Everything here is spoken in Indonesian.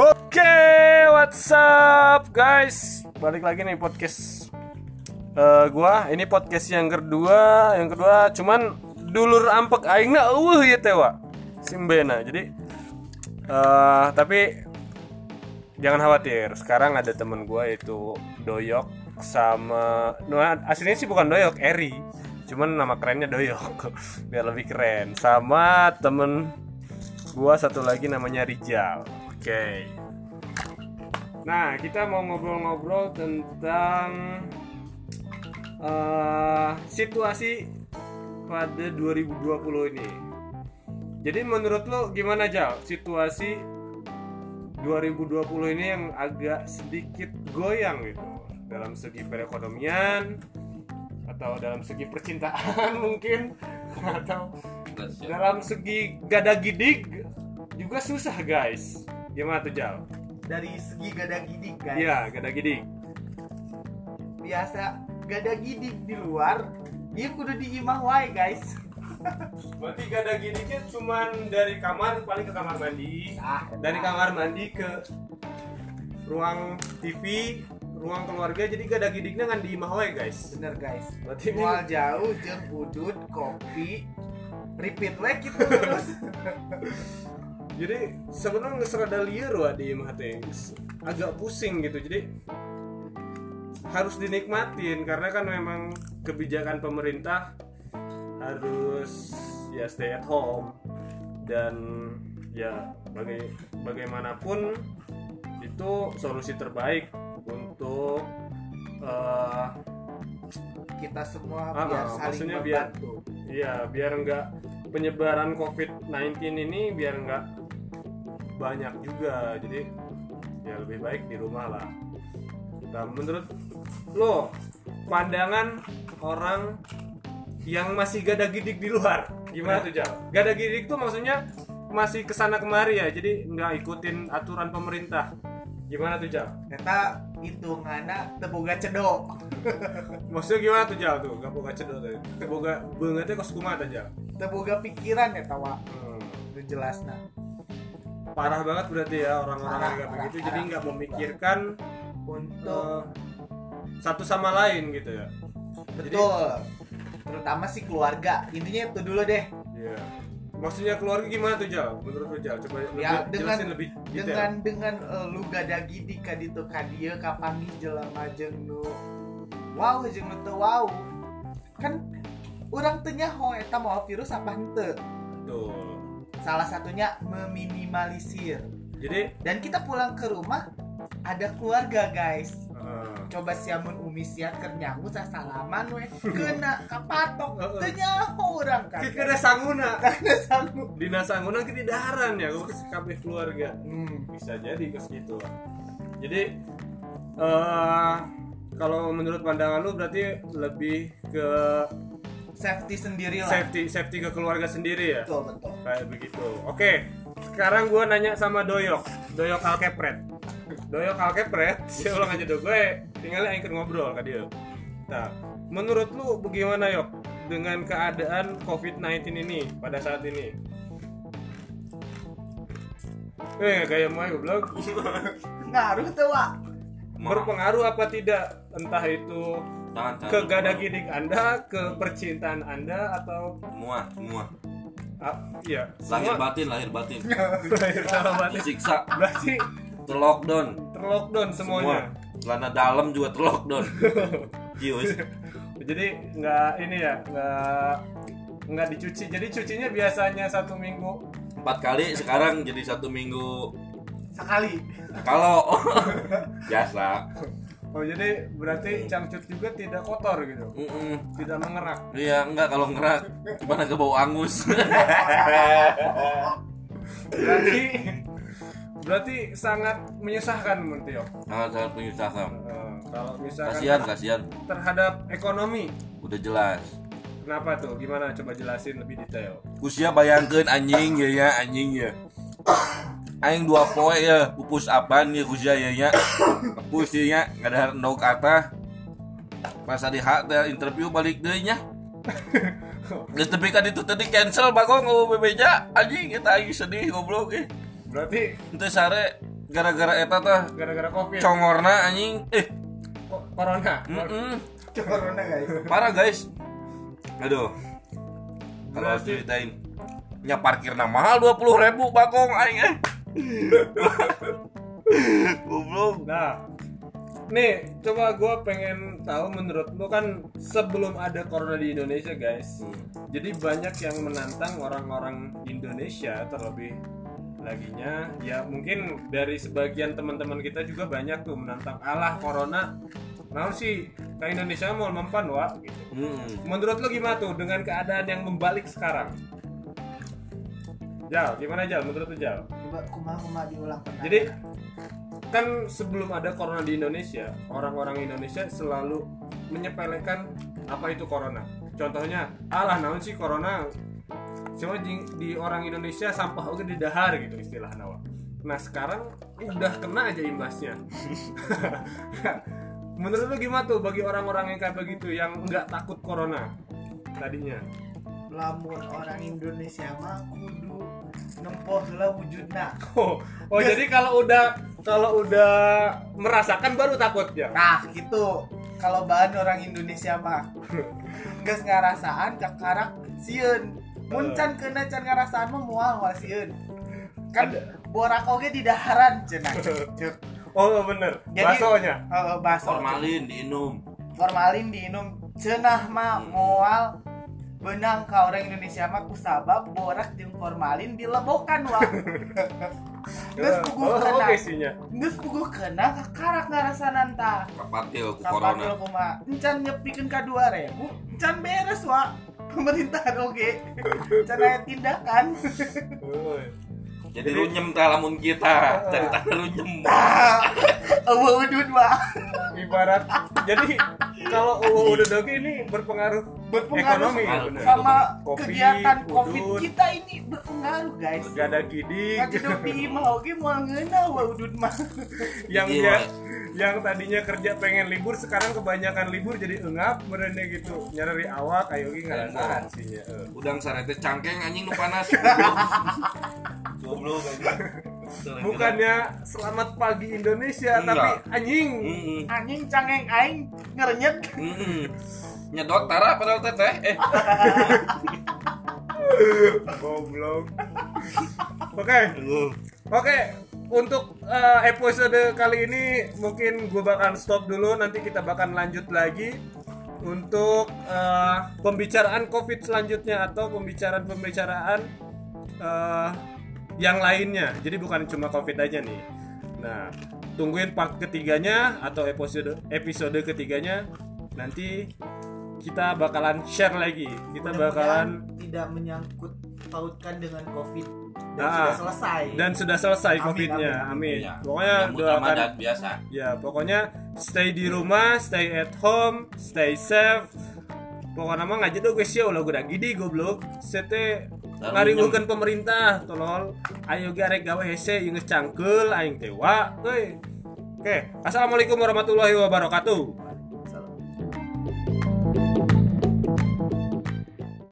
Oke, what's up guys? Balik lagi nih podcast eh, gua. Ini podcast yang kedua, yang kedua cuman dulur ampek aingna eueuh ya tewa. Simbena. Jadi eh tapi jangan khawatir. Sekarang ada temen gua itu Doyok sama nah, aslinya sih bukan Doyok, Eri. Cuman nama kerennya Doyok biar lebih keren. Sama temen gua satu lagi namanya Rijal. Oke. Nah, kita mau ngobrol-ngobrol tentang eh, situasi pada 2020 ini. Jadi menurut lo gimana Jal? Situasi 2020 ini yang agak sedikit goyang gitu dalam segi perekonomian atau dalam segi percintaan mungkin atau dalam segi gada gidig juga susah guys. Gimana tuh Jal? dari segi gada gidik guys Iya, gada gidig. biasa gada gidik di luar dia kudu di imah wae guys Berarti gada gidiknya cuman dari kamar paling ke kamar mandi, ah dari kamar mandi ke ruang TV, ruang keluarga. Jadi gada gidiknya kan di imah wae, guys. bener guys Berarti ini mual jauh jeung udut kopi repeat we gitu terus jadi sebenarnya serada liar wah di teh. Agak pusing gitu. Jadi harus dinikmatin karena kan memang kebijakan pemerintah harus ya stay at home dan ya baga- bagaimanapun itu solusi terbaik untuk eh, kita semua Ah, biar ah, saling maksudnya biar- membantu ya biar enggak penyebaran COVID-19 ini biar enggak banyak juga jadi ya lebih baik di rumah lah nah menurut lo pandangan orang yang masih gada gidik di luar gimana tuh Jal? gada gidik tuh maksudnya masih ke sana kemari ya jadi nggak ikutin aturan pemerintah gimana tuh Jal? Eta hitunganna teboga cedok maksudnya gimana tuh Jal tuh gak boga cedok tuh boga bangetnya kos kumaha tuh Jal? teboga pikiran ya tawa Hmm. jelas nah parah banget berarti ya orang-orang yang kayak begitu. Jadi nggak memikirkan untuk satu sama lain gitu ya. Betul. Terutama si keluarga. Intinya itu dulu deh. Iya. maksudnya keluarga gimana tuh Jal? Menurut lu Jal? Coba lebih, Ya, dengan- jelasin lebih detail. dengan dengan eh, lu gada gidi ka ditu ka dieu kapangi jelema jeung nu wow jeung nu teu wow kan urang teu nyaho eta mau virus apa henteu Betul. Salah satunya meminimalisir. Jadi dan kita pulang ke rumah ada keluarga guys. Eh, coba siamun umi sia keur nyangu sasalaman we kena kapatok Heeh. teu nyaho urang kan. Ada sanguna. Karena sanggup dina sanguna kita daharan ya ke kabeh keluarga. Hmm. bisa jadi ke situ. Jadi eh kalau menurut pandangan lu berarti lebih ke safety sendiri lah. Safety safety ke keluarga sendiri ya? Betul betul. Kayak begitu. Oke sekarang gue nanya sama Doyok. Doyok Alkepret. Doyok Alkepret saya ulang aja dong. Gue tinggalnya ikut ngobrol ke dia. Nah menurut lu bagaimana Yok dengan keadaan COVID-19 ini pada saat ini? Eh kayak mau goblok. Ngaruh tuh Wak. berpengaruh apa tidak? Entah itu Tangan, tangan. ke gada gidik anda ke percintaan anda atau Semua, semua. ah, iya Lahir semua batin, lahir batin. lahir sama batin Disiksa, berarti terlockdown. terlockdown semuanya Semua. Celana dalam juga terlockdown. Kius. jadi nggak ini ya nggak nggak dicuci jadi cucinya biasanya satu minggu Empat kali sekarang jadi satu minggu. sekali Kalau biasa. Oh jadi berarti cangcut juga tidak kotor gitu Mm-mm. tidak mengerak Iya enggak kalau ngerak gimana ke bau angus. berarti berarti sangat menyusahkan menurut Tio Sangat sangat menyusahkan. Eh, kalau misalkan Kasihan, kasihan. terhadap ekonomi Udah jelas. kenapa tuh gimana coba jelasin lebih detail Usia bayangkan anjing ya ya anjing ya. Aing dua poe ya. Pupus apaan ya usia ya ya. Pupus ya nggak ada no kata. Pas di hak interview balik deh nya. Geus tepi kan itu tadi cancel bagong nggak bebeja. Anjing kita aing sedih goblok eh. berarti Ente sare gara-gara eta tah gara-gara covid. congorna anjing. Eh. Corona? Mm-mm. corona guys. Parah guys. Aduh. Kalau harus ceritain. Nya parkirnya mahal dua puluh ribu bakong aing eh goblok Nah, nih coba gue pengen tahu menurut lo kan sebelum ada corona di Indonesia guys, jadi banyak yang menantang orang-orang Indonesia terlebih laginya ya mungkin dari sebagian teman-teman kita juga banyak tuh menantang alah corona mau sih ke Indonesia mau mempan wa gitu. Mm. Menurut lo gimana tuh dengan keadaan yang membalik sekarang? Jal, gimana Jal? Menurut lo Jal? coba kumaha diulang pernah Jadi kan sebelum ada corona di Indonesia, orang-orang Indonesia selalu menyepelekan apa itu corona. Contohnya, alah naon sih corona? Cuma di, di orang Indonesia sampah oke di dahar gitu istilah nawa. Nah sekarang udah kena aja imbasnya. Menurut lu gimana tuh bagi orang-orang yang kayak begitu yang nggak takut corona tadinya? lamun orang Indonesia mah kudu nempoh lah wujudna Oh, oh jadi kalau udah kalau udah merasakan baru takut? Ya? nah gitu. Kalau bahan orang Indonesia mah. Geus ngarasaan kakarak sieun. Mun can kena can ngarasaan mah moal moal sieun. Kan borak oge di daharan cenah. Cuk. Oh bener, Jadi- baksonya. Heeh, baso formalin diinum. Formalin diinum. Cenah mah moal benang ka orang Indonesia mah kusabab borak jeung formalin dilebokan wah geus puguh oh, kena geus puguh kena kakarak ngarasanan tah kapatil ku corona. kumaha encan nyepikeun ka 2000 encan beres wa pemerintahan oge encan aya tindakan. Jadi runyem tah lamun kita cari tanah runyem eueuh udud wa ibarat jadi kalau UU udah dogi ini berpengaruh berpengaruh ekonomi. sama- sama Kopi, kegiatan covid udud. kita ini berpengaruh guys. Gak ada gidik Kaki dopi mah oge moal ngeunah wa udud mah. Yang dia Wak. yang tadinya kerja pengen libur sekarang kebanyakan libur jadi engap merenya gitu. Nyari awak ayo ge ngarasahan sinya eh. udang sarete cangkeng anjing nu panas. Goblok bukannya selamat pagi Indonesia Enggak. tapi anjing Mm-mm. anjing cangeng aing ngerenyet Mm-mm. nyedot tara padahal teteh eh goblok oke Oke, untuk eh, episode kali ini mungkin gue bakal stop dulu. Nanti kita bakal lanjut lagi untuk eh, pembicaraan COVID selanjutnya atau pembicaraan-pembicaraan eh, yang lainnya. Jadi bukan cuma COVID aja nih. Nah, tungguin part ketiganya atau episode episode ketiganya. Nanti kita bakalan share lagi. Kita bakalan Mudah-mudahan tidak menyangkut pautkan dengan covid dan Ah. sudah selesai dan sudah selesai Amin, COVID-nya. amin, Amin. Ya, Pokoknya yang utama doakan dan biasa Ya, pokoknya stay di rumah, stay at home, stay safe. Pokoknya mah ngajak dong guys ya ulah udah gini goblok. Sete Lalu ngariweukeun pemerintah tolol. Ayo ge arek gawe hese yang cangkeul aing teh wa. Euy. Oke, Assalamualaikum warahmatullahi wabarakatuh.